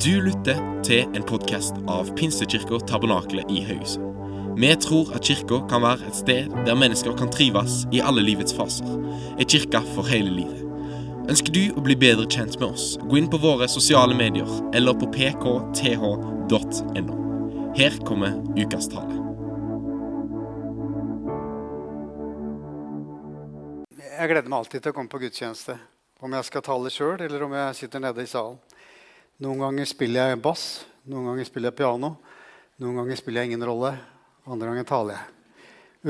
Du lytter til en podkast av Pinsekirka Tabernakelet i Haugesund. Vi tror at kirka kan være et sted der mennesker kan trives i alle livets faser. En kirke for hele livet. Ønsker du å bli bedre kjent med oss, gå inn på våre sosiale medier eller på pkth.no. Her kommer ukas tale. Jeg gleder meg alltid til å komme på gudstjeneste. Om jeg skal tale sjøl, eller om jeg sitter nede i salen. Noen ganger spiller jeg bass, noen ganger spiller jeg piano. Noen ganger spiller jeg ingen rolle, andre ganger taler jeg.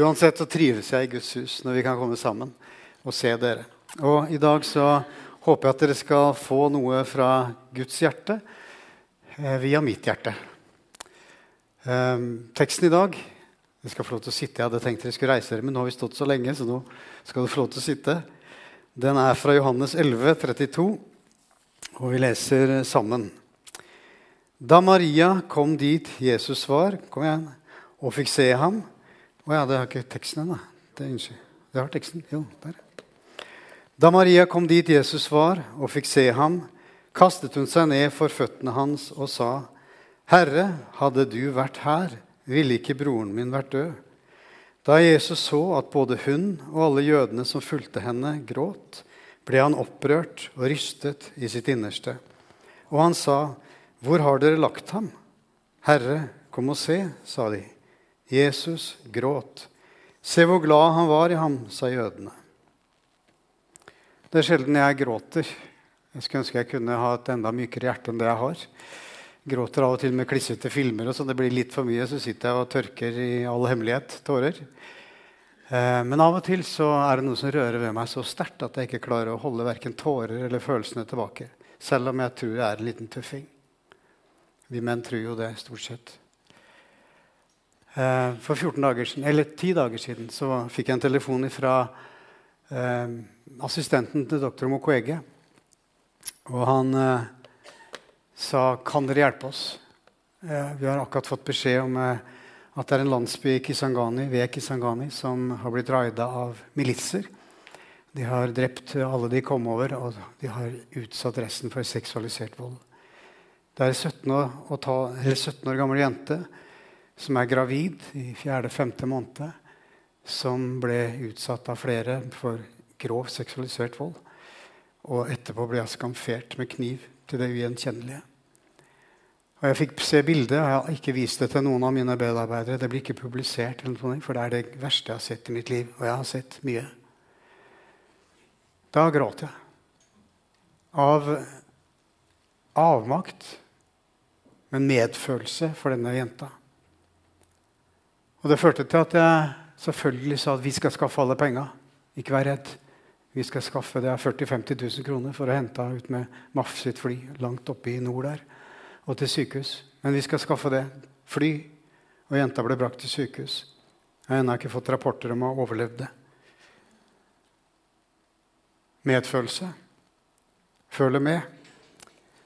Uansett så trives jeg i Guds hus når vi kan komme sammen og se dere. Og I dag så håper jeg at dere skal få noe fra Guds hjerte eh, via mitt hjerte. Eh, teksten i dag dere skal få lov til å sitte. Jeg hadde tenkt dere skulle reise dere, men nå har vi stått så lenge, så nå skal dere få lov til å sitte. Den er fra Johannes 11, 32, og vi leser sammen. Da Maria kom dit Jesus var, kom igjen, og fikk se ham Å ja, det har ikke teksten ennå. Unnskyld. det har teksten. Jo, der. Da Maria kom dit Jesus var, og fikk se ham, kastet hun seg ned for føttene hans og sa, Herre, hadde du vært her, ville ikke broren min vært død. Da Jesus så at både hun og alle jødene som fulgte henne, gråt, ble han opprørt og rystet i sitt innerste. Og han sa, Hvor har dere lagt ham? Herre, kom og se, sa de. Jesus gråt. Se hvor glad han var i ham, sa jødene. Det er sjelden jeg gråter. Jeg skulle ønske jeg kunne ha et enda mykere hjerte enn det jeg har. Gråter av og til med klissete filmer, og så det blir litt for mye, så sitter jeg og tørker i all hemmelighet tårer. Eh, Men av og til så er det noe som rører ved meg så sterkt at jeg ikke klarer å holde verken tårer eller følelsene tilbake. Selv om jeg tror jeg er en liten tøffing. Vi menn tror jo det, stort sett. Eh, For 14 dager siden, eller 10 dager siden så fikk jeg en telefon fra eh, assistenten til doktor Mokwege. Og han sa kan dere hjelpe oss. Vi har akkurat fått beskjed om at det er en landsby i Kisangani, ved Kisangani som har blitt raida av militser. De har drept alle de kom over, og de har utsatt resten for seksualisert vold. Det er en 17 år, ta, 17 år gammel jente som er gravid i fjerde-femte måned, som ble utsatt av flere for grov seksualisert vold. Og etterpå ble skamfert med kniv til det ugjenkjennelige. Og Jeg fikk se bildet, og jeg har ikke vist det til noen av mine medarbeidere. Det blir ikke publisert, eller noe, for det er det verste jeg har sett i mitt liv. Og jeg har sett mye. Da gråt jeg. Av avmakt, men medfølelse for denne jenta. Og Det førte til at jeg selvfølgelig sa at vi skal skaffe alle penga. Ikke vær redd. Vi skal skaffe det er 40 000-50 000 kroner for å hente henne ut med MAF sitt fly langt oppe i nord der og til sykehus. Men vi skal skaffe det. Fly. Og jenta ble brakt til sykehus. Jeg har ennå ikke fått rapporter om å ha overlevd det. Medfølelse. Føler med.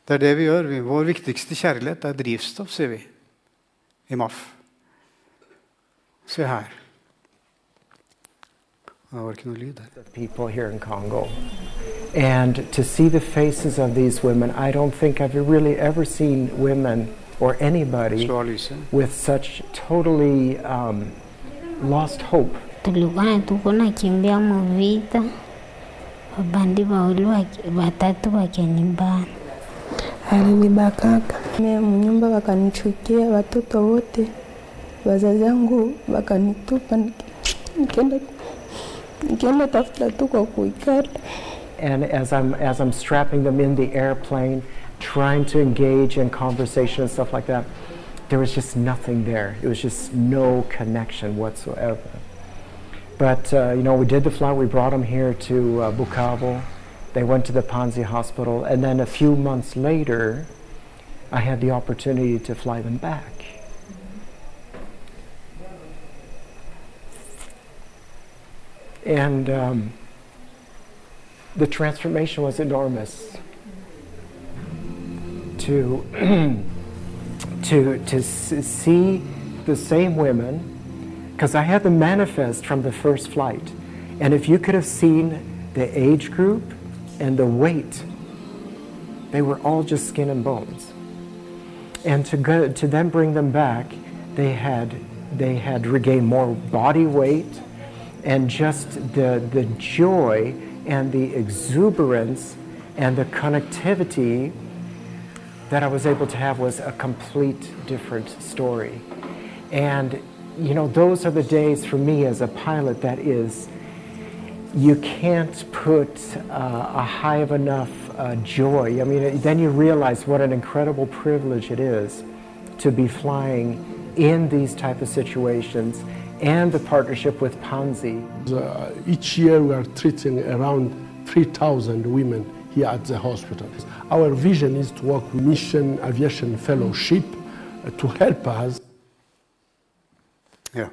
Det er det vi gjør. Vår viktigste kjærlighet er drivstoff, sier vi i MAF. Se her. Det var ikke noe lyd her. people here in Congo. And to see the faces of these women, I don't think I've really ever seen women or anybody Slå av lyset. with such totally um, lost hope. tulikuwa tuko nakimbia muvita, wabandi wawili watatu wakianibana. alinibakaka mnyumba, wakanichukia watoto wote, wazazi wangu wakanitupa, niki- And as I'm, as I'm strapping them in the airplane, trying to engage in conversation and stuff like that, there was just nothing there. It was just no connection whatsoever. But, uh, you know, we did the flight. We brought them here to uh, Bukavu. They went to the Panzi Hospital. And then a few months later, I had the opportunity to fly them back. And um, the transformation was enormous. To to to see the same women, because I had them manifest from the first flight, and if you could have seen the age group and the weight, they were all just skin and bones. And to, go, to then bring them back, they had, they had regained more body weight and just the, the joy and the exuberance and the connectivity that I was able to have was a complete different story. And, you know, those are the days for me as a pilot that is, you can't put uh, a high of enough uh, joy. I mean, then you realize what an incredible privilege it is to be flying in these type of situations and the partnership with Panzi. Uh, each year we are treating around 3,000 women here at the hospital. Our vision is to work with Mission Aviation Fellowship uh, to help us Ja.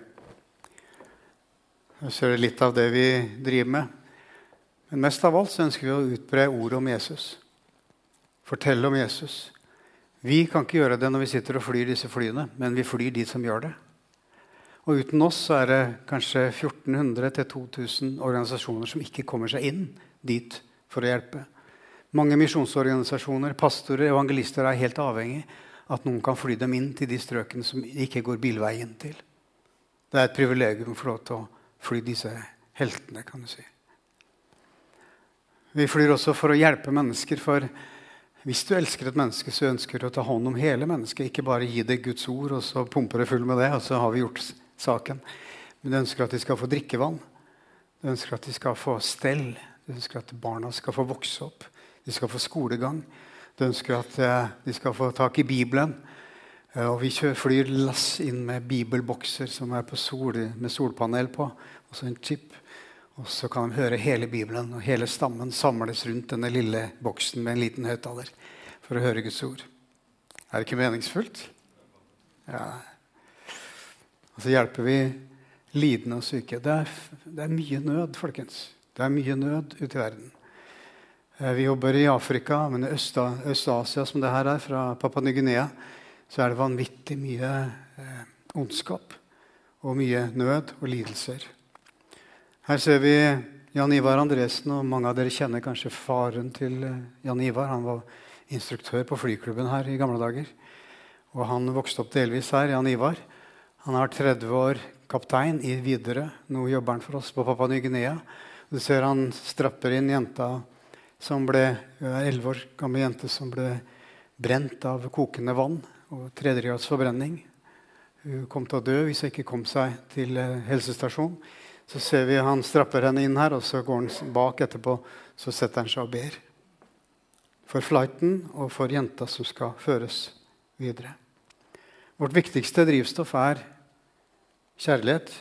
Så er det litt av det vi driver med. Men mest av alt så ønsker vi å utbre ordet om Jesus. Fortelle om Jesus. Vi kan ikke gjøre det når vi sitter og flyr disse flyene, men vi flyr de som gjør det. Og uten oss så er det kanskje 1400-2000 organisasjoner som ikke kommer seg inn dit for å hjelpe. Mange misjonsorganisasjoner, pastorer, evangelister er helt avhengig av at noen kan fly dem inn til de strøkene som ikke går bilveien til. Det er et privilegium å få lov til å fly disse heltene, kan du si. Vi flyr også for å hjelpe mennesker. For hvis du elsker et menneske, så ønsker du å ta hånd om hele mennesket. Ikke bare gi det Guds ord, og så pumper det full med det, og så har vi gjort saken. Men du ønsker at de skal få drikkevann. Du ønsker at de skal få stell. Du ønsker at barna skal få vokse opp. De skal få skolegang. Du ønsker at eh, de skal få tak i Bibelen. Eh, og vi flyr lass inn med bibelbokser som er sol, med solpanel på. Og så en chip. Og så kan de høre hele Bibelen, og hele stammen samles rundt denne lille boksen med en liten høyttaler for å høre Guds ord. Er det ikke meningsfullt? Ja. Og så hjelper vi lidende og syke. Det er, det er mye nød, folkens. Det er mye nød ute i verden. Eh, vi jobber i Afrika, men i Øst-Asia, som det her er, fra Papua Ny-Guinea, så er det vanvittig mye eh, ondskap og mye nød og lidelser. Her ser vi Jan Ivar Andresen, og mange av dere kjenner kanskje faren til eh, Jan Ivar. Han var instruktør på flyklubben her i gamle dager. Og han vokste opp delvis her, Jan Ivar. Han har vært 30 år kaptein i Widerøe. Nå jobber han for oss på Papua Ny-Guinea. Du ser han strapper inn jenta som ble elleve år gammel jente som ble brent av kokende vann og tredjegrads forbrenning. Hun kom til å dø hvis hun ikke kom seg til eh, helsestasjonen. Så ser vi han strapper henne inn her, og så går han bak etterpå. Så setter han seg og ber. For flighten og for jenta som skal føres videre. Vårt viktigste drivstoff er kjærlighet.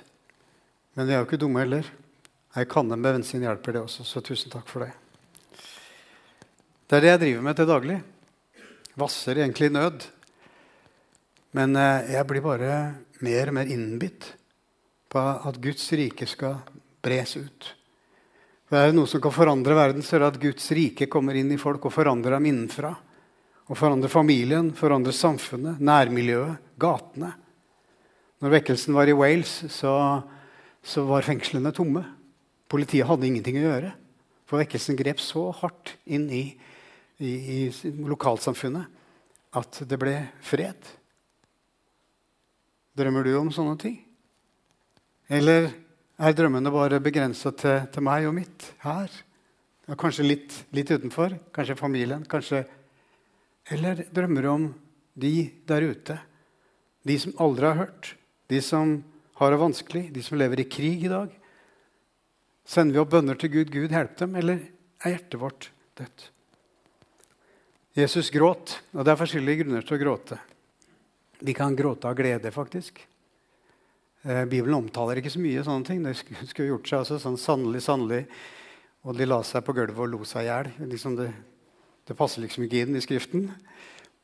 Men vi er jo ikke dumme heller. Ei kanne med bensin hjelper det også, så tusen takk for det. Det er det jeg driver med til daglig. Vasser egentlig i nød. Men eh, jeg blir bare mer og mer innbitt på at Guds rike skal bres ut. For er det noe som kan forandre verden, så er det at Guds rike kommer inn i folk og forandrer dem innenfra. Og forandre familien, forandre samfunnet, nærmiljøet, gatene. Når vekkelsen var i Wales, så, så var fengslene tomme. Politiet hadde ingenting å gjøre. For vekkelsen grep så hardt inn i, i, i lokalsamfunnet at det ble fred. Drømmer du om sånne ting? Eller er drømmene bare begrensa til, til, meg og mitt her? Ja, kanskje litt, litt, utenfor? Kanskje familien? Kanskje Eller drømmer du om de der ute? De som aldri har hørt? De som har det vanskelig? De som lever i krig i dag? Sender vi opp bønner til Gud? Gud, hjelp dem. Eller er hjertet vårt dødt? Jesus gråt, og det er forskjellige grunner til å gråte. Vi kan gråte av glede, faktisk. Eh, Bibelen omtaler ikke så mye sånne ting. Det skulle gjort seg altså, sånn sannelig, sannelig. Og de la seg på gulvet og lo seg i hjel. Liksom det, det, passer liksom ikke inn i Skriften.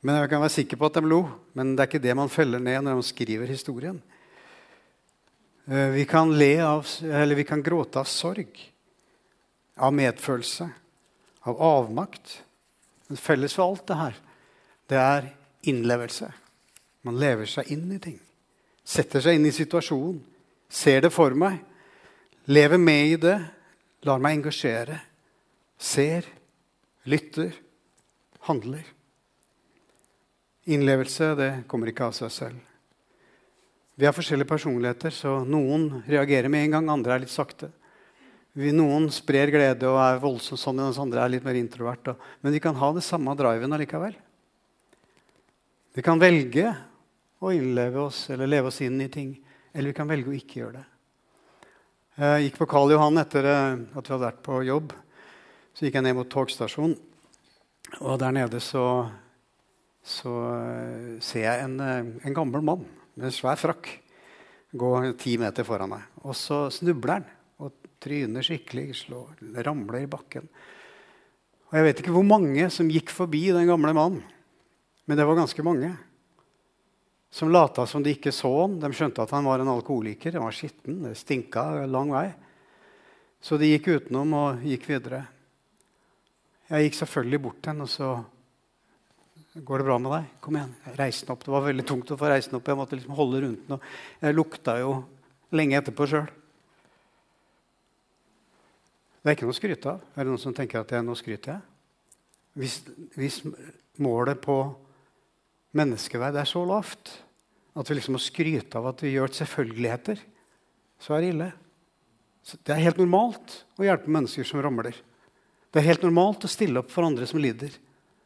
Men jeg kan være sikker på at de lo. Men det er ikke det man feller ned når man skriver historien. Eh, vi kan, av, vi kan gråte av sorg, av medfølelse, av avmakt. Men felles for alt det her, det er innlevelse. Man lever seg inn i ting setter seg inn i situasjonen, ser det for meg, lever med i det, lar meg engasjere, ser, lytter, handler. Innlevelse det kommer ikke av seg selv. Vi har forskjellige personligheter, så noen reagerer med en gang, andre er litt sakte. Vi, noen sprer glede og er voldsomt sånn, mens andre er litt mer introvert. Og, men vi kan ha det samme driven allikevel. Vi kan velge å innleve oss eller leve oss inn i ting, eller vi kan velge å ikke gjøre det. Jeg gikk på Karl Johan etter eh, at vi hadde vært på jobb. Så gikk jeg ned mot togstasjonen, og der nede så, så eh, ser jeg en, eh, en, gammel mann med en svær frakk gå ti meter foran meg. Og så snubler han og tryner skikkelig, slår, ramler i bakken. Og Jeg vet ikke hvor mange som gikk forbi den gamle mannen, men det var ganske mange som lata som de ikke så ham. De skjønte at han var en alkoholiker. Han var skitten. Det stinka lang vei. Så de gikk utenom og gikk videre. Jeg gikk selvfølgelig bort til henne og så Går det bra med deg? Kom igjen. Jeg den opp. Det var veldig tungt å få reist den opp. Jeg måtte liksom holde rundt den. Og jeg lukta jo lenge etterpå sjøl. Det er ikke noe å skryte av. Er det noen som tenker at det er noe å skryte av? Hvis, hvis målet på menneskeverd er så lavt at vi liksom må skryte av at vi gjør selvfølgeligheter, så er det ille. Så det er helt normalt å hjelpe mennesker som ramler. Det er helt normalt å stille opp for andre som lider.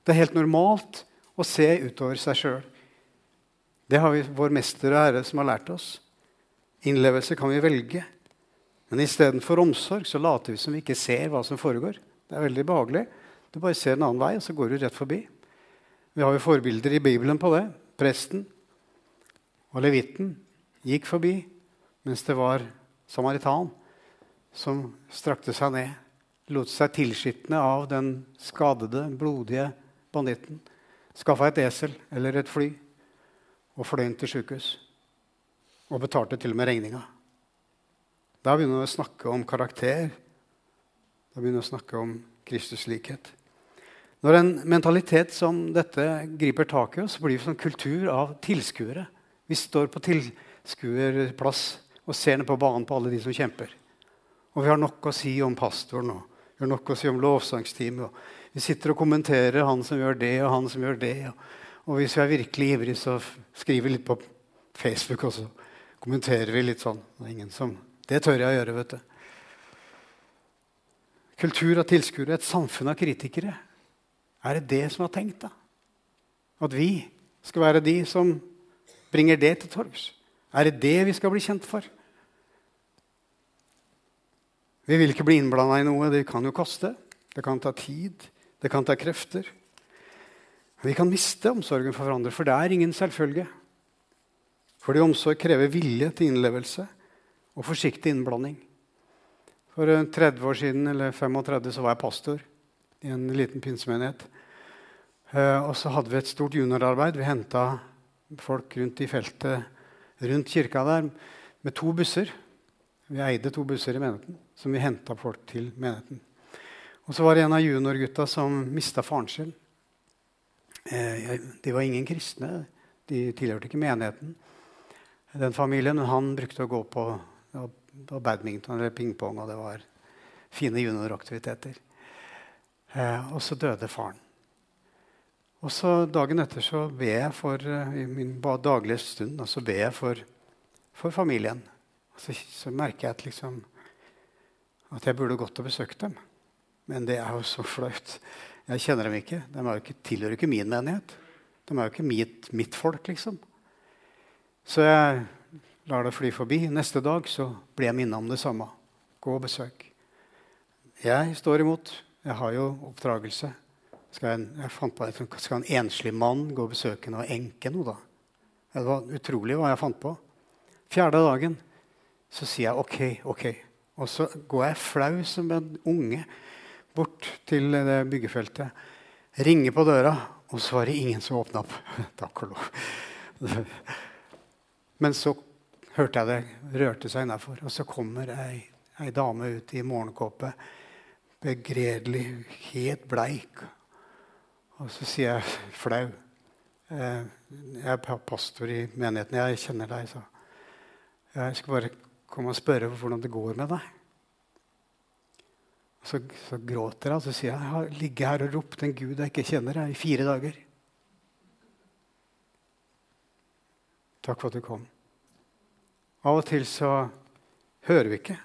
Det er helt normalt å se utover seg sjøl. Det har vi vår mester og herre som har lært oss. Innlevelse kan vi velge. Men istedenfor omsorg så later vi som vi ikke ser hva som foregår. Det er veldig behagelig. Du bare ser en annen vei, og så går du rett forbi. Vi har jo forbilder i Bibelen på det. Presten og levitten gikk forbi, mens det var samaritan som strakte seg ned, lot seg tilskitne av den skadede, blodige banditten. Skaffa et esel eller et fly og fløy inn til sjukehus. Og betalte til og med regninga. Da begynner vi å snakke om karakter. Da begynner vi å snakke om Kristuslikhet. Når en mentalitet som dette griper tak i oss, blir vi sånn kultur av tilskuere. Vi står på tilskuerplass og ser ned på banen på alle de som kjemper. Og vi har nok å si om pastoren og har nok å si om lovsangsteamet. Vi sitter og kommenterer han som gjør det, og han som gjør det. Og hvis vi er virkelig ivrige, så skriver vi litt på Facebook, og så kommenterer vi litt sånn. Det, er ingen som, det tør jeg å gjøre, vet du. Kultur av tilskuere, et samfunn av kritikere. Er det det som er tenkt, da? At vi skal være de som bringer det til torgs? Er det det vi skal bli kjent for? Vi vil ikke bli innblanda i noe. Det kan jo koste. Det kan ta tid. Det kan ta krefter. Vi kan miste omsorgen for hverandre, for det er ingen selvfølge. Fordi omsorg krever vilje til innlevelse og forsiktig innblanding. For 30 år siden eller 35 så var jeg pastor i en liten pinsemenighet. Uh, og så hadde vi et stort juniorarbeid. Vi henta folk rundt i feltet rundt kirka der med to busser. Vi eide to busser i menigheten som vi henta folk til menigheten. Og så var det en av juniorgutta som mista faren sin. Uh, de var ingen kristne. De tilhørte ikke menigheten. Den familien, Han brukte å gå på badminton eller pingpong, og det var fine junioraktiviteter. Eh, og så døde faren. Og så Dagen etter så ber jeg for eh, i min daglige stund og så ber jeg for, for familien. Og så, så, merker jeg at, liksom, at jeg burde gått og besøkt dem. Men det er jo så flaut. Jeg kjenner dem ikke. De jo ikke, tilhører ikke min menighet. De er jo ikke mitt, mitt folk, liksom. Så jeg lar det fly forbi. Neste dag så blir jeg minnet om det samme. Gå og besøk. Jeg står imot. Jeg har jo oppdragelse. Skal en, jeg fant på, skal en enslig mann gå og besøke noe enke nå, da? Det var utrolig hva jeg fant på. Fjerde dagen så sier jeg OK, OK. Og så går jeg flau som en unge bort til det byggefeltet. Ringer på døra, og så var det ingen som åpna opp. Takk og lov. Men så hørte jeg det rørte seg innafor, og så kommer ei, ei dame ut i morgenkåpe begredelig, helt bleik. Og så sier jeg flau. Eh, jeg er pastor i menigheten. Jeg kjenner deg, sa Jeg skal bare komme og spørre hvordan det går med deg. Så, så gråter han, så sier han, jeg har ligget her og ropt en gud jeg ikke kjenner, jeg, i fire dager. Takk for at du kom. Av og til så hører vi ikke.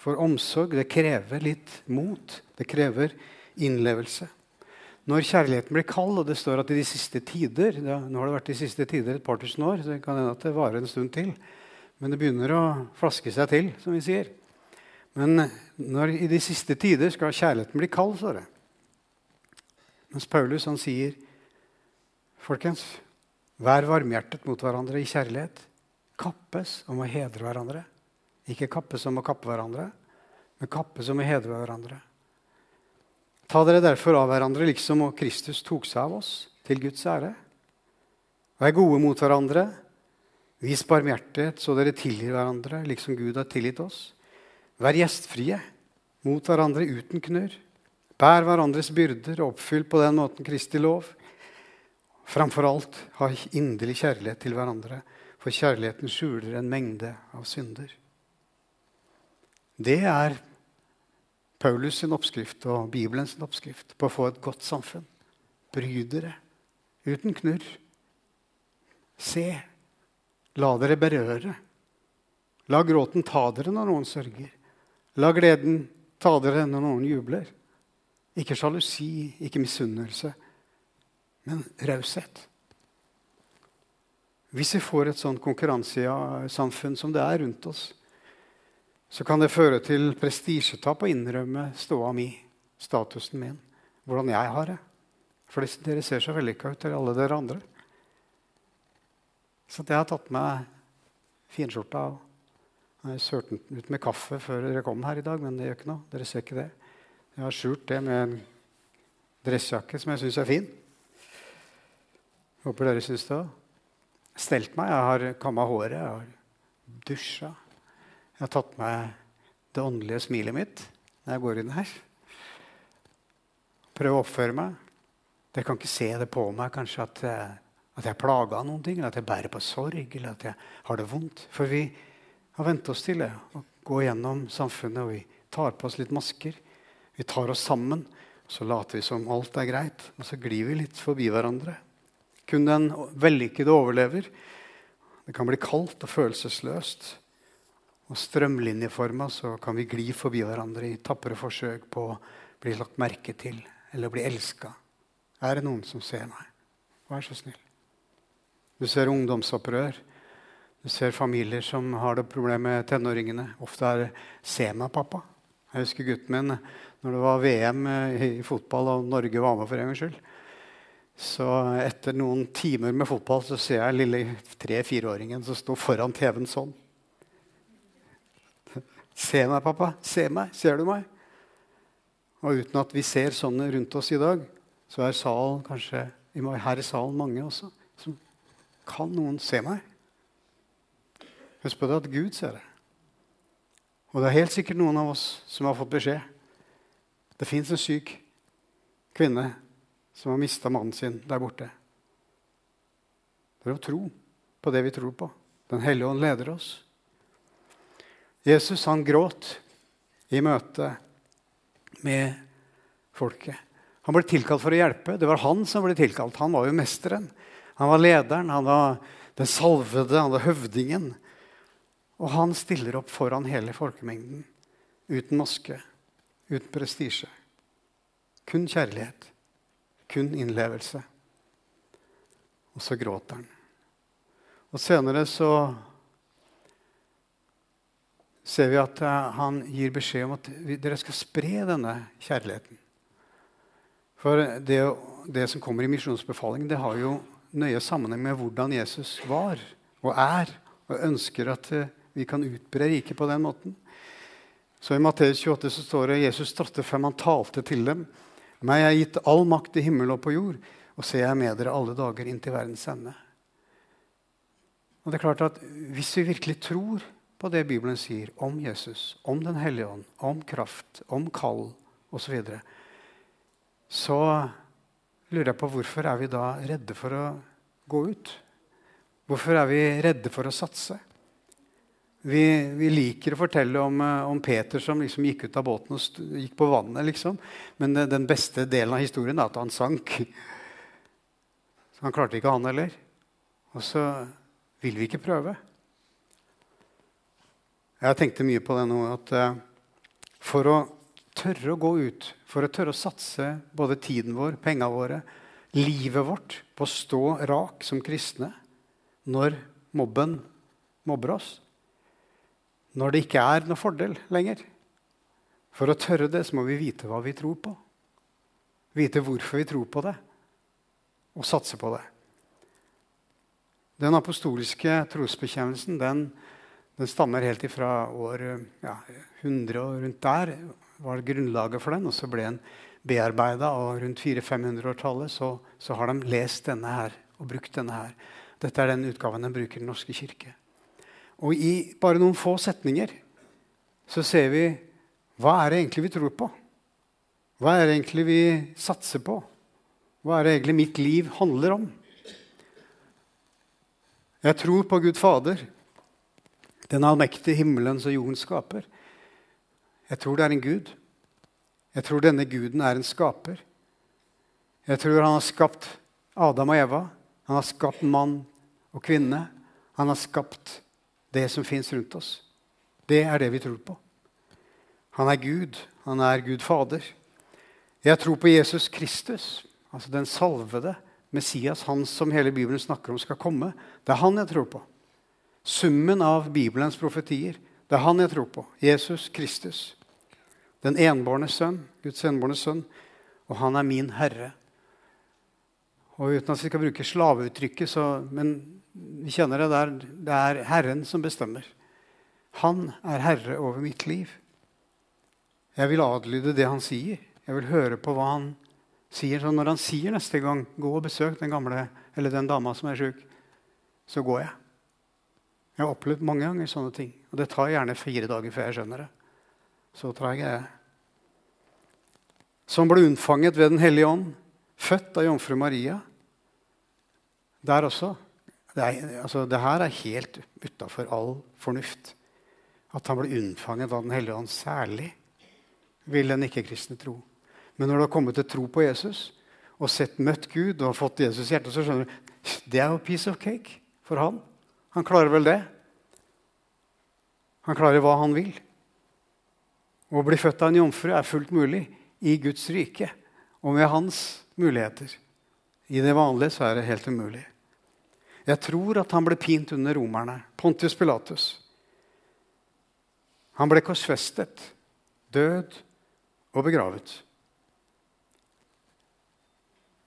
For omsorg det krever litt mot. Det krever innlevelse. Når kjærligheten blir kald, og det står at i de siste tider ja, Nå har det vært de siste tider et par tusen år, så det kan hende at det varer en stund til. Men det begynner å flaske seg til, som vi sier. Men når, i de siste tider skal kjærligheten bli kald, står det. Mens Paulus han sier, folkens, vær varmhjertet mot hverandre i kjærlighet. Kappes om å hedre hverandre. Ikke kappes om å kappe hverandre, men kappes om å hedre hverandre. Ta dere derfor av hverandre liksom og Kristus tok seg av oss, til Guds ære. Vær gode mot hverandre. Vis barmhjertighet, så dere tilgir hverandre, liksom Gud har tilgitt oss. Vær gjestfrie mot hverandre uten knurr. Bær hverandres byrder og oppfyll på den måten Kristi lov. Framfor alt ha inderlig kjærlighet til hverandre, for kjærligheten skjuler en mengde av synder. Det er Paulus sin oppskrift og Bibelens oppskrift på å få et godt samfunn. Bry dere uten knurr. Se. La dere berøre. La gråten ta dere når noen sørger. La gleden ta dere når noen jubler. Ikke sjalusi, ikke misunnelse, men raushet. Hvis vi får et sånt konkurransesamfunn som det er rundt oss, så kan det føre til prestisjetap å innrømme ståa mi, statusen min, hvordan jeg har det. For dere ser så vellykka ut, til alle dere andre. Så jeg har tatt med finskjorta jeg har den ut med kaffe før dere kom her i dag, men det gjør ikke noe. Dere ser ikke det. Jeg har skjult det med en dressjakke som jeg syns er fin. Håper dere syns det òg. Stelt meg. Jeg har kamma håret, jeg har dusja. Jeg har tatt meg det åndelige smilet mitt når jeg går inn her. Prøv å oppføre meg. Dere kan ikke se det på meg kanskje at, at jeg er plaga av noen ting, eller at jeg bærer på sorg, eller at jeg har det vondt. For vi har vent oss til det. Å gå gjennom samfunnet, og vi tar på oss litt masker. Vi tar oss sammen, så later vi som alt er greit. Og så glir vi litt forbi hverandre. Kun den vellykkede overlever. Det kan bli kaldt og følelsesløst. Og strømlinjeforma så kan vi gli forbi hverandre i tapre forsøk på å bli lagt merke til eller bli elska. Er det noen som ser meg? Vær så snill. Du ser ungdomsopprør. Du ser familier som har det problemet med tenåringene. Ofte er det 'se meg, pappa'. Jeg husker gutten min når det var VM eh, i fotball og Norge var med for en gangs skyld. Så etter noen timer med fotball så ser jeg lille tre-fireåringen som står foran TV-en sånn. Se meg, pappa. Se meg. Ser du meg? Og uten at vi ser sånne rundt oss i dag, så er salen kanskje her i salen mange også Kan noen se meg? Husk på det at Gud ser det. Og det er helt sikkert noen av oss som har fått beskjed. Det fins en syk kvinne som har mista mannen sin der borte. Det er å tro på det vi tror på. Den hellige ånd leder oss. Jesus han gråt i møte med folket. Han ble tilkalt for å hjelpe. Det var han som ble tilkalt. Han var jo mesteren. Han var lederen, han var den salvede, han var høvdingen. Og han stiller opp foran hele folkemengden uten maske, uten prestisje. Kun kjærlighet, kun innlevelse. Og så gråter han. Og senere så ser vi at eh, han gir beskjed om at dere skal spre denne kjærligheten. For det, det som kommer i misjonsbefalingen, det har jo nøye sammenheng med hvordan Jesus var og er, og ønsker at eh, vi kan utbre riket på den måten. Så I Matteus 28 så står det Jesus trådte frem, han talte til dem. Meg er gitt all makt i himmel og på jord, og ser jeg med dere alle dager inntil verdens ende. Og det er klart at Hvis vi virkelig tror på det Bibelen sier om Jesus, om Den hellige ånd, om kraft, om kall osv., så, videre, så lurer jeg på hvorfor er vi da redde for å gå ut? Hvorfor er vi redde for å satse? Vi, vi, liker å fortelle om, eh, om Peter som liksom gikk ut av båten og gikk på vannet. liksom. Men det, den beste delen av historien er at han sank. Så han klarte ikke, han heller. Og så Vil vi ikke prøve? Jeg tenkte mye på det nå. at eh, For å tørre å gå ut, for å tørre å satse både tiden vår, pengene våre, livet vårt på å stå rak som kristne når mobben mobber oss, når det ikke er noe fordel lenger For å tørre det så må vi vite hva vi tror på. Vite hvorfor vi tror på det, og satse på det. Den apostoliske trosbekjennelsen den, den stammer helt ifra år ja, 100 og rundt der. Var grunnlaget for den, og Så ble den bearbeida, og rundt 400-500-årtallet så, så, har de lest denne her og brukt denne her. Dette er den utgaven de bruker i Den norske kirke. Og i bare noen få setninger så ser vi hva er det egentlig vi tror på. Hva er det egentlig vi satser på? Hva er det egentlig mitt liv handler om? Jeg tror på Gud Fader, den allmektige himmelens og jordens skaper. Jeg tror det er en Gud. Jeg tror denne guden er en skaper. Jeg tror han har skapt Adam og Eva. Han har skapt mann og kvinne. Han har skapt det som fins rundt oss. Det er det vi tror på. Han er Gud. Han er Gud Fader. Jeg tror på Jesus Kristus, altså den salvede Messias, han som hele Bibelen snakker om skal komme. Det er han jeg tror på. Summen av Bibelens profetier. Det er han jeg tror på. Jesus Kristus. Den enbårne sønn, Guds enbårne sønn. Og han er min herre. Og uten at vi skal bruke slaveuttrykket, så, men vi kjenner det der. Det er Herren som bestemmer. Han er herre over mitt liv. Jeg vil adlyde det han sier. Jeg vil høre på hva han sier. Så når han sier neste gang 'gå og besøk den gamle eller den dama som er sjuk', så går jeg. Jeg har opplevd mange ganger sånne ting. Og det tar gjerne fire dager før jeg skjønner det. Så treg er. Som ble unnfanget ved Den hellige ånd, født av jomfru Maria. Der også. Det, er, altså, det her er helt utafor all fornuft. At han ble unnfanget av Den hellige ånd særlig, vil den ikke-kristne tro. Men når du har kommet til tro på Jesus og sett møtt Gud og fått Jesus i hjertet, så skjønner du det er jo piece of cake for han. Han klarer vel det. Han klarer hva han vil. Å bli født av en jomfru er fullt mulig i Guds rike og med hans muligheter. I det vanlige så er det helt umulig. Jeg tror at han ble pint under romerne. Pontius Pilatus. Han ble korsfestet, død og begravet.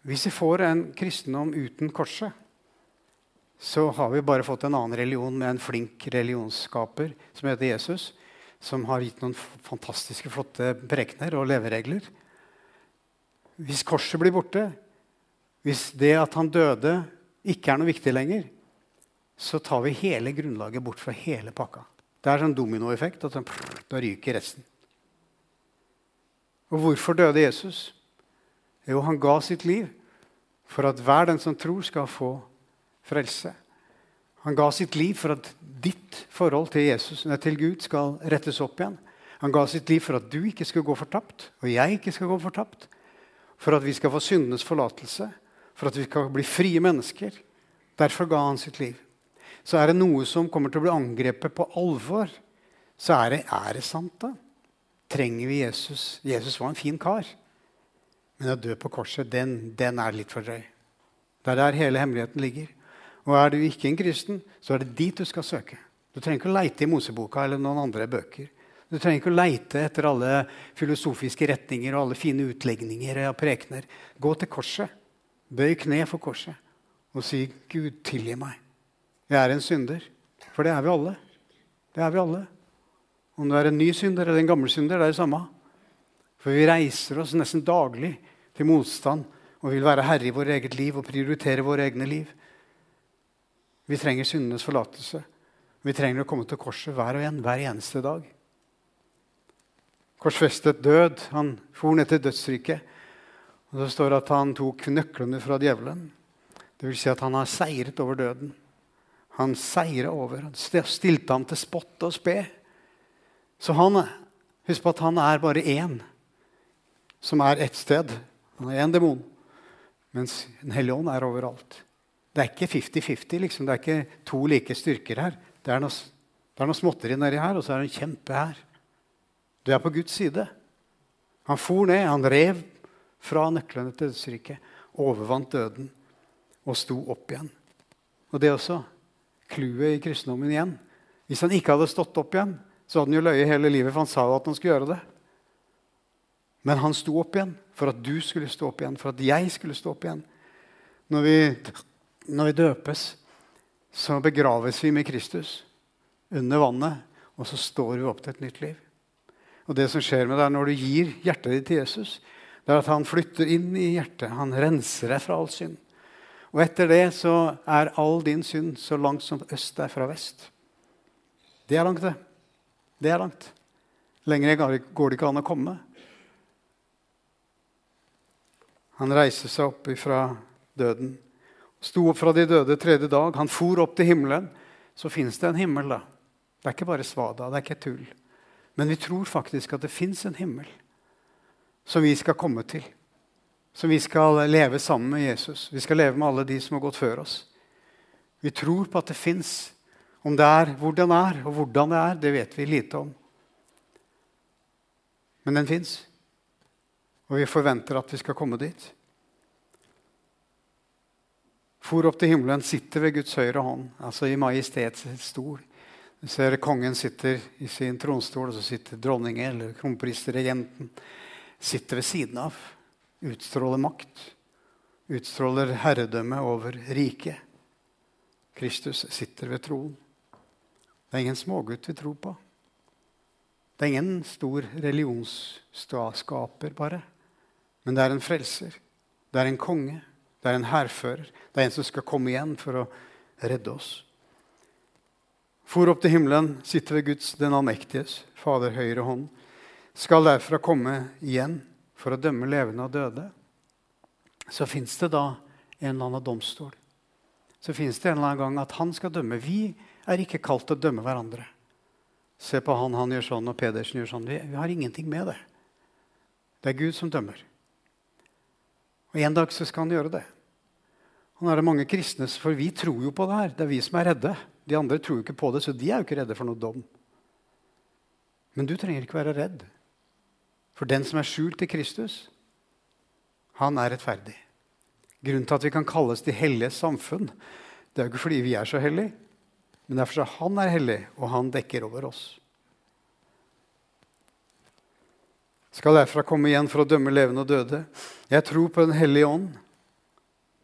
Hvis vi får en kristendom uten korset, så har vi bare fått en annen religion med en flink religionsskaper som heter Jesus, som har gitt noen fantastiske, flotte prekener og leveregler. Hvis korset blir borte, hvis det at han døde, ikke er noe viktig lenger, så tar vi hele grunnlaget bort fra hele pakka. Det er sånn dominoeffekt. at Da ryker resten. Og hvorfor døde Jesus? Jo, han ga sitt liv for at hver den som tror, skal få frelse. Han ga sitt liv for at ditt forhold til, Jesus, nei, til Gud skal rettes opp igjen. Han ga sitt liv for at du ikke skal gå fortapt, og jeg ikke skal gå fortapt. For at vi skal få syndenes forlatelse, for at vi skal bli frie mennesker. Derfor ga han sitt liv. Så er det noe som kommer til å bli angrepet på alvor, så er det, er det sant, da? Trenger vi Jesus? Jesus var en fin kar. Men å dø på korset, den, den er litt for drøy. Det er der hele hemmeligheten ligger. Og er du ikke en kristen, så er det dit du skal søke. Du trenger ikke å leite i Moseboka eller noen andre bøker. Du trenger ikke å leite etter alle filosofiske retninger og alle fine utlegninger og prekener. Gå til korset. Bøy kne for korset og si, 'Gud, tilgi meg. Jeg er en synder.' For det er vi alle. Det er vi alle. Om du er en ny synder eller en gammel synder, det er det samme. For vi reiser oss nesten daglig til motstand og vil være herre i vårt eget liv og prioritere våre egne liv. Vi trenger syndenes forlatelse. Vi trenger å komme til korset hver og en, hver eneste dag. Korsfestet død. Han for ned til dødsriket. Og Det står at han tok nøklene fra djevelen. Det vil si at han har seiret over døden. Han seira over. Han stilte ham til spott og spe. Så han, husk på at han er bare én som er ett sted. Han er én demon. Mens Den hellige ånd er overalt. Det er ikke 50-50. Liksom. Det er ikke to like styrker her. Det er noe, det er noe småtteri nedi her, og så er det en kjempe her. Du er på Guds side. Han for ned, han rev fra nøklene til dødsriket, overvant døden og sto opp igjen. Og det også. Clouet i kristendommen igjen. Hvis han ikke hadde stått opp igjen, så hadde han jo løyet hele livet, for han sa jo at han skulle gjøre det. Men han sto opp igjen for at du skulle stå opp igjen, for at jeg skulle stå opp igjen. Når vi, når vi døpes, så begraves vi med Kristus under vannet, og så står vi opp til et nytt liv. Og det som skjer med deg når du gir hjertet ditt til Jesus, det er at han flytter inn i hjertet. Han renser deg fra all synd. Og etter det så er all din synd så langt som øst er fra vest. Det er langt, det. Det er langt. Lenger går det ikke an å komme. Han reiser seg opp fra døden. Sto opp fra de døde tredje dag. Han for opp til himmelen. Så fins det en himmel, da. Det er ikke bare svada, det er ikke tull. Men vi tror faktisk at det fins en himmel som vi skal komme til. Som vi skal leve sammen med Jesus. Vi skal leve med alle de som har gått før oss. Vi tror på at det fins. Om det er hvor den er, og hvordan det er, det vet vi lite om. Men den fins. Og vi forventer at vi skal komme dit. For opp til himmelen, sitter ved Guds høyre hånd, altså i majestets stol. Du ser kongen sitter i sin tronstol, og så sitter dronningen eller kronprinsregenten sitter ved siden av. Utstråler makt. Utstråler herredømme over riket. Kristus sitter ved troen. Det er ingen smågutt vi tror på. Det er ingen stor religionsskaper, bare. Men det er en frelser. Det er en konge. Det er en hærfører. Det er en som skal komme igjen for å redde oss. For opp til himmelen, sitter ved Guds den allmektiges, Fader høyre hånd, skal derfra komme igjen for å dømme levende og døde. Så fins det da en eller annen domstol. Så fins det en eller annen gang at han skal dømme. Vi er ikke kalt til å dømme hverandre. Se på han, han gjør sånn, og Pedersen gjør sånn. Vi, vi har ingenting med det. Det er Gud som dømmer. Og En dag så skal han gjøre det. Og nå er det mange kristne, for vi tror jo på det her. Det er vi som er redde. De andre tror jo ikke på det, så de er jo ikke redde for noe dom. Men du trenger ikke være redd. For den som er skjult i Kristus, han er rettferdig. Grunnen til at vi kan kalles de hellige samfunn, det er jo ikke fordi vi er så hellige, men derfor er han er hellig, og han dekker over oss. Skal derfra komme igjen for å dømme levende og døde. Jeg tror på Den hellige ånd.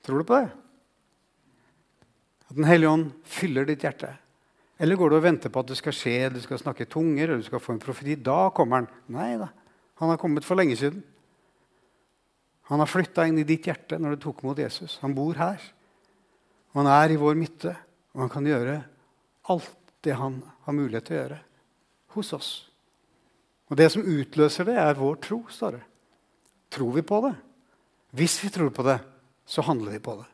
Tror du på det? At Den hellige ånd fyller ditt hjerte? Eller går du og venter på at det skal skje, du skal snakke tunger, eller du skal få en profeti? Da kommer han. Nei da. Han har kommet for lenge siden. Han har flytta inn i ditt hjerte når du tok imot Jesus. Han bor her. Og han er i vår midte, og han kan gjøre alt det han har mulighet til å gjøre hos oss. Og det som utløser det, er vår tro, står det. Tror vi på det? Hvis vi tror på det, så handler vi på det.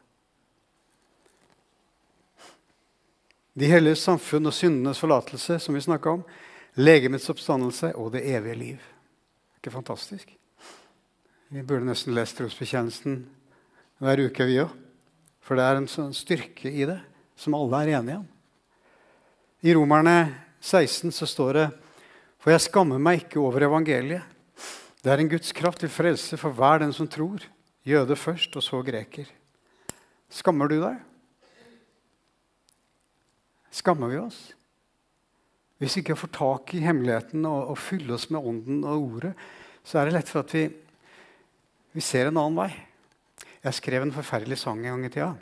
De helliges samfunn og syndenes forlatelse, som vi snakka om, legemets oppstandelse og det evige liv. Ikke fantastisk? Vi burde nesten lest trosbekjennelsen hver uke, vi òg. For det er en sånn styrke i det som alle er enige om. I Romerne 16 så står det For jeg skammer meg ikke over evangeliet. Det er en Guds kraft til frelse for hver den som tror. Jøde først, og så greker. Skammer du deg? Skammer vi oss? Hvis vi ikke får tak i hemmeligheten og, og fyller oss med Ånden og Ordet, så er det lett for at vi, vi ser en annen vei. Jeg skrev en forferdelig sang en gang i tida.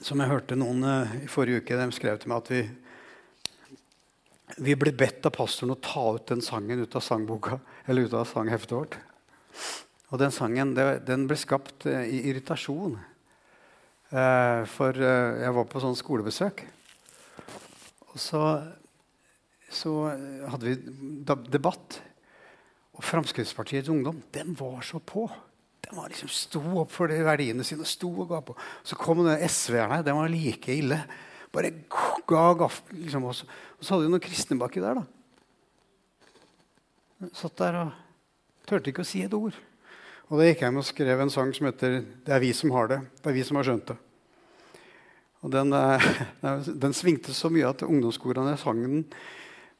Som jeg hørte noen uh, i forrige uke. De skrev til meg at vi, vi ble bedt av pastoren å ta ut den sangen ut av sangboka, eller ut av sangheftet vårt. Og den sangen den ble skapt uh, i irritasjon. Eh, for eh, jeg var på sånn skolebesøk. Og så, så hadde vi debatt. Og Fremskrittspartiets ungdom den var så på. Den var liksom sto opp for de verdiene sine. sto og ga på. Så kom SV-erne. Den var like ille. Bare ga gaff. Liksom, og, så, og så hadde vi noen kristne baki der. da. Satt der og turte ikke å si et ord. Og da gikk jeg hjem og skrev en sang som heter 'Det er vi som har det'. Det er vi som har skjønt det. Og den, eh, den svingte så mye at ungdomskorene sang den.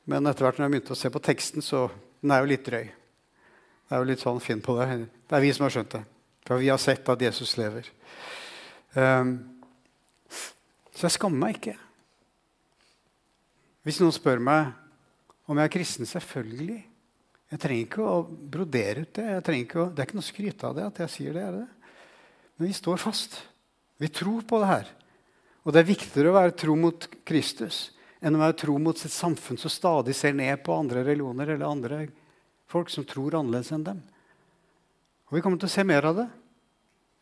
Men etter hvert når jeg begynte å se på teksten, så den er jo litt drøy. Det er jo litt sånn finn på det. Det er vi som har skjønt det. For vi har sett at Jesus lever. Um, så jeg skammer meg ikke. Hvis noen spør meg om jeg er kristen, selvfølgelig. Jeg trenger ikke å brodere ut det. Å, det er ikke noe å skryte av det at jeg sier det. er det. Men vi står fast. Vi tror på det her. Og det er viktigere å være tro mot Kristus enn å være tro mot sitt samfunn som stadig ser ned på andre religioner eller andre folk som tror annerledes enn dem. Og vi kommer til å se mer av det.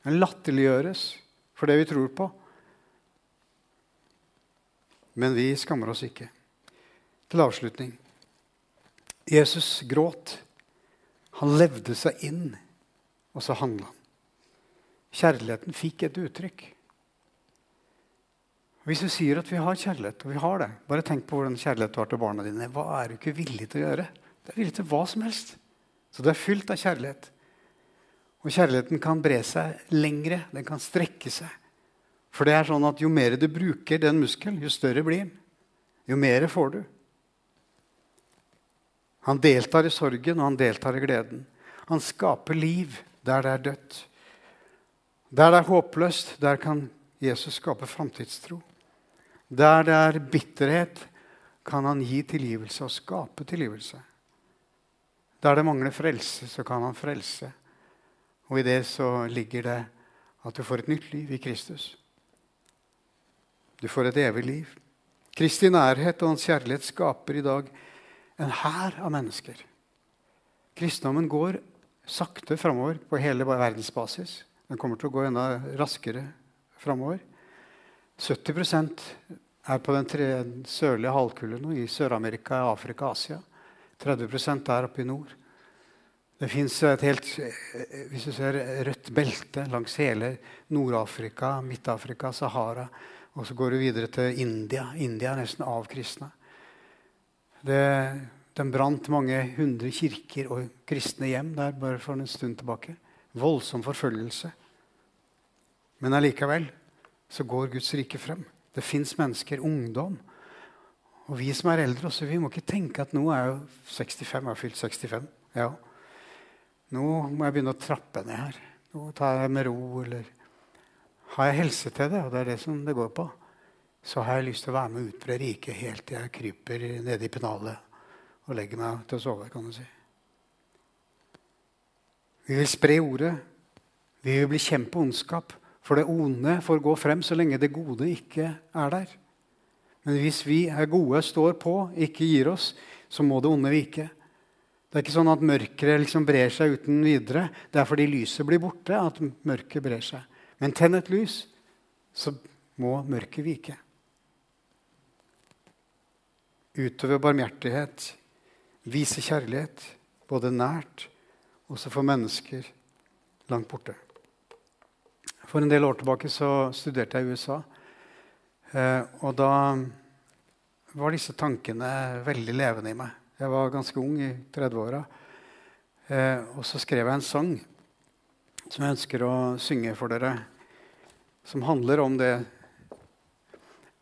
En latterliggjøres for det vi tror på. Men vi skammer oss ikke. Til avslutning. Jesus gråt. Han levde seg inn, og så handla han. Kjærligheten fikk et uttrykk. Hvis du sier at vi har kjærlighet, og vi har det Bare tenk på hvordan kjærlighet du har til barna dine. Hva er du ikke villig til å gjøre? Du er villig til hva som helst. Så du er fylt av kjærlighet. Og kjærligheten kan bre seg lengre. Den kan strekke seg. For det er sånn at jo mer du bruker den muskelen, jo større blir den. Jo mer får du. Han deltar i sorgen, og han deltar i gleden. Han skaper liv der det er dødt. Der det er håpløst, der kan Jesus skape framtidstro. Der det er bitterhet, kan han gi tilgivelse og skape tilgivelse. Der det mangler frelse, så kan han frelse. Og i det så ligger det at du får et nytt liv i Kristus. Du får et evig liv. Kristi nærhet og hans kjærlighet skaper i dag en hær av mennesker. Kristendommen går sakte framover på hele verdensbasis. Den kommer til å gå enda raskere framover. 70% er på den tre, sørlige halvkullen nå, i Sør-Amerika, Afrika, Asia. 30 er oppe i nord. Det fins et helt hvis du ser, rødt belte langs hele Nord-Afrika, Midt-Afrika, Sahara. Og så går du videre til India. India er nesten avkristna. Den brant mange hundre kirker og kristne hjem der bare for en stund tilbake. Voldsom forfølgelse. Men allikevel så går Guds rike frem. Det fins mennesker, ungdom. Og vi som er eldre også, vi må ikke tenke at nå er jo 65, jeg har fylt 65. ja. Nå må jeg begynne å trappe ned her. Nå tar jeg med ro. eller Har jeg helse til det, og det er det som det går på, så har jeg lyst til å være med ut fra riket helt til jeg kryper nede i pennalet og legger meg til å sove. kan du si. Vi vil spre ordet. Vi vil kjent ondskap. For det onde får gå frem så lenge det gode ikke er der. Men hvis vi er gode, står på, ikke gir oss, så må det onde vike. Det er ikke sånn at mørket liksom brer seg uten videre. Det er fordi lyset blir borte, at mørket brer seg. Men tenn et lys, så må mørket vike. Utøve barmhjertighet, vise kjærlighet, både nært og for mennesker langt borte. For en del år tilbake så studerte jeg i USA. Eh, og da var disse tankene veldig levende i meg. Jeg var ganske ung, i 30-åra. Eh, og så skrev jeg en sang som jeg ønsker å synge for dere, som handler om det.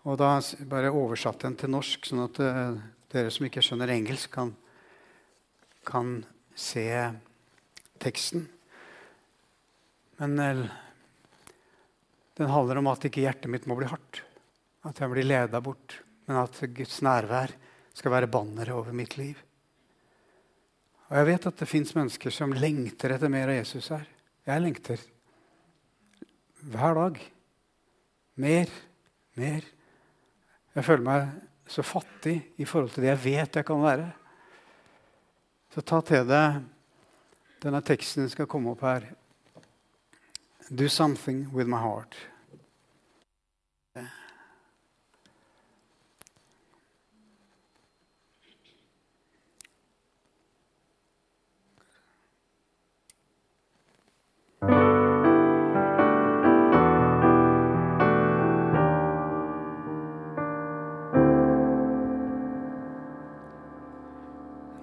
Og da bare oversatte den til norsk, sånn at eh, dere som ikke skjønner engelsk, kan, kan se teksten. Men eh, den handler om at ikke hjertet mitt må bli hardt. At jeg blir leda bort. Men at Guds nærvær skal være banneret over mitt liv. Og Jeg vet at det fins mennesker som lengter etter mer av Jesus her. Jeg lengter hver dag. Mer, mer. Jeg føler meg så fattig i forhold til det jeg vet jeg kan være. Så ta til deg denne teksten som skal komme opp her. Do something with my heart.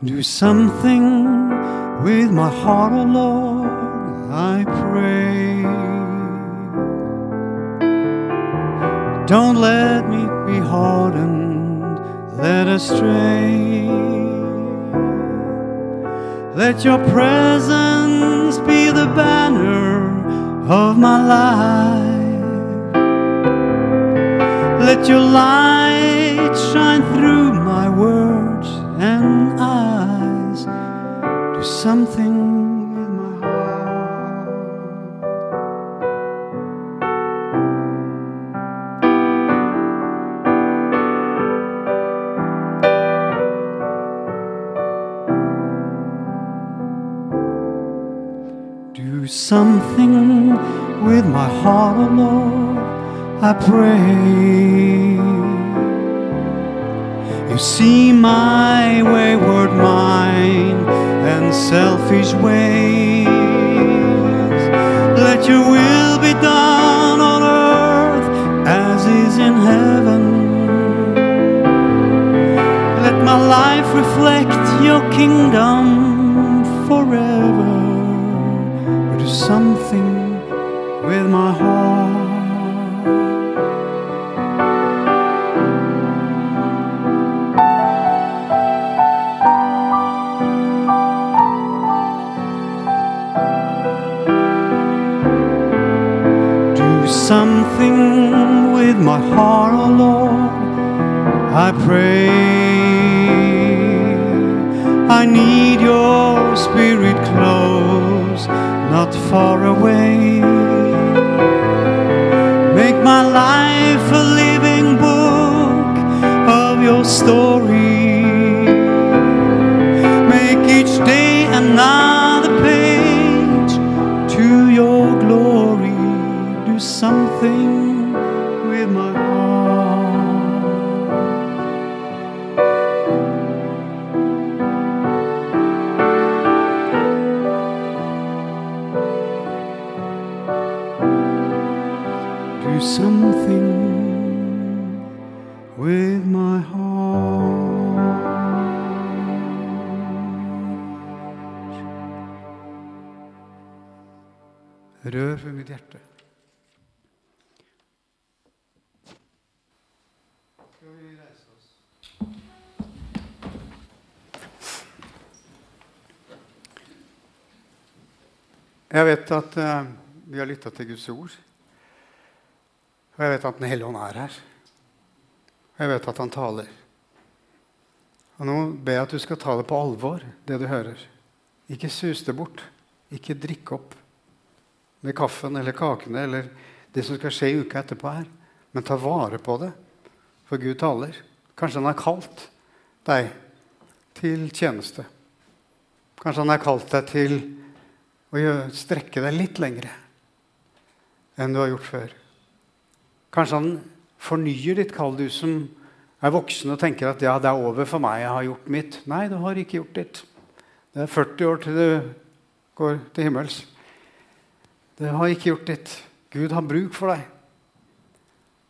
Do something with my heart, O oh Lord, I pray. Don't let me be hardened, led astray. Let your presence be the banner of my life. Let your light shine through my world. Do something with my heart. Do something with my heart, oh Lord, I pray. You see my wayward mind selfish ways. Let your will be done on earth as is in heaven. Let my life reflect your kingdom forever. Do something I pray. I need your spirit close, not far away. Jeg vet at uh, vi har lytta til Guds ord. Og jeg vet at Den hellige ånd er her. Og jeg vet at han taler. Og Nå ber jeg at du skal ta det på alvor, det du hører. Ikke sus det bort. Ikke drikk opp med kaffen eller kakene eller det som skal skje i uka etterpå her. Men ta vare på det, for Gud taler. Kanskje han har kalt deg til tjeneste. Kanskje han har kalt deg til å gjøre, strekke deg litt lengre enn du har gjort før. Kanskje han fornyer ditt kall, du som er voksen og tenker at ja, det er over for meg, jeg har gjort mitt. Nei, du har ikke gjort ditt. Det er 40 år til du går til himmels. Du har ikke gjort ditt. Gud har bruk for deg.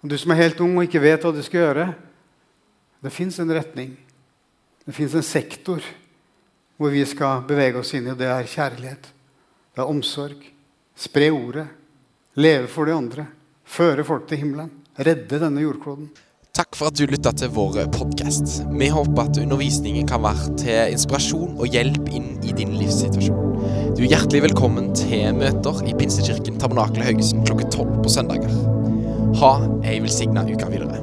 Og du som er helt ung og ikke vet hva du skal gjøre Det fins en retning. Det fins en sektor hvor vi skal bevege oss inn i, og det er kjærlighet. Det er omsorg. Spre ordet. Leve for de andre. Føre folk til himmelen. Redde denne jordkloden. Takk for at du lytta til vår podkast. Vi håper at undervisningen kan være til inspirasjon og hjelp inn i din livssituasjon. Du er hjertelig velkommen til møter i Pinsekirken Tabernakel Haugesund klokka tolv på søndager. Ha ei velsigna uke videre.